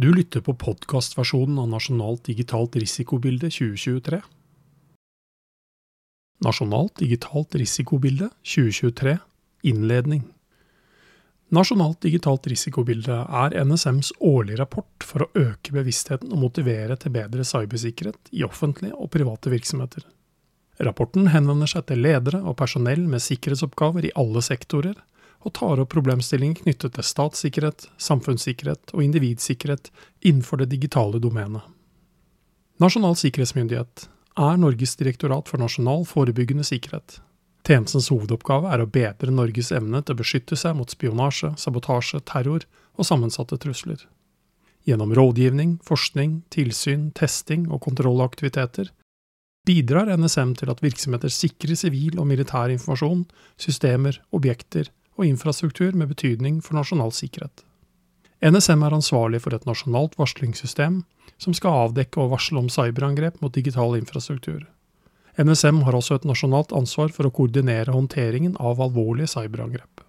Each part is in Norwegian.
Du lytter på podkastversjonen av Nasjonalt digitalt risikobilde 2023. Nasjonalt digitalt risikobilde 2023 Innledning Nasjonalt digitalt risikobilde er NSMs årlige rapport for å øke bevisstheten og motivere til bedre cybersikkerhet i offentlige og private virksomheter. Rapporten henvender seg til ledere og personell med sikkerhetsoppgaver i alle sektorer, og tar opp problemstillinger knyttet til statssikkerhet, samfunnssikkerhet og individsikkerhet innenfor det digitale domenet. Nasjonal sikkerhetsmyndighet er Norges direktorat for nasjonal forebyggende sikkerhet. Tjenestens hovedoppgave er å bedre Norges evne til å beskytte seg mot spionasje, sabotasje, terror og sammensatte trusler. Gjennom rådgivning, forskning, tilsyn, testing og kontrollaktiviteter bidrar NSM til at virksomheter sikrer sivil og militær informasjon, systemer, objekter og infrastruktur med betydning for nasjonal sikkerhet. NSM er ansvarlig for et nasjonalt varslingssystem som skal avdekke og varsle om cyberangrep mot digital infrastruktur. NSM har også et nasjonalt ansvar for å koordinere håndteringen av alvorlige cyberangrep.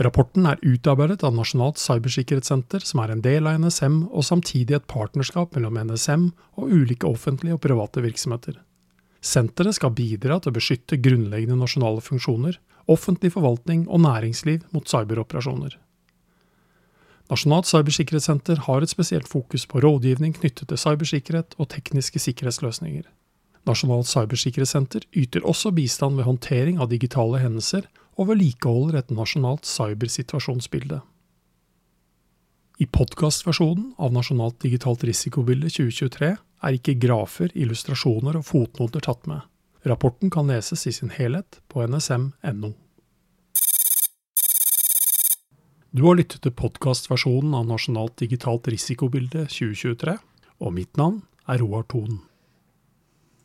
Rapporten er utarbeidet av Nasjonalt cybersikkerhetssenter, som er en del av NSM, og samtidig et partnerskap mellom NSM og ulike offentlige og private virksomheter. Senteret skal bidra til å beskytte grunnleggende nasjonale funksjoner, offentlig forvaltning og næringsliv mot cyberoperasjoner. Nasjonalt cybersikkerhetssenter har et spesielt fokus på rådgivning knyttet til cybersikkerhet og tekniske sikkerhetsløsninger. Nasjonalt cybersikkerhetssenter yter også bistand ved håndtering av digitale hendelser og vedlikeholder et nasjonalt cybersituasjonsbilde. I podkastversjonen av Nasjonalt digitalt risikobilde 2023 er ikke grafer, illustrasjoner og fotnoter tatt med. Rapporten kan leses i sin helhet på nsm.no. Du har lyttet til podkastversjonen av Nasjonalt digitalt risikobilde 2023, og mitt navn er Roar Thon.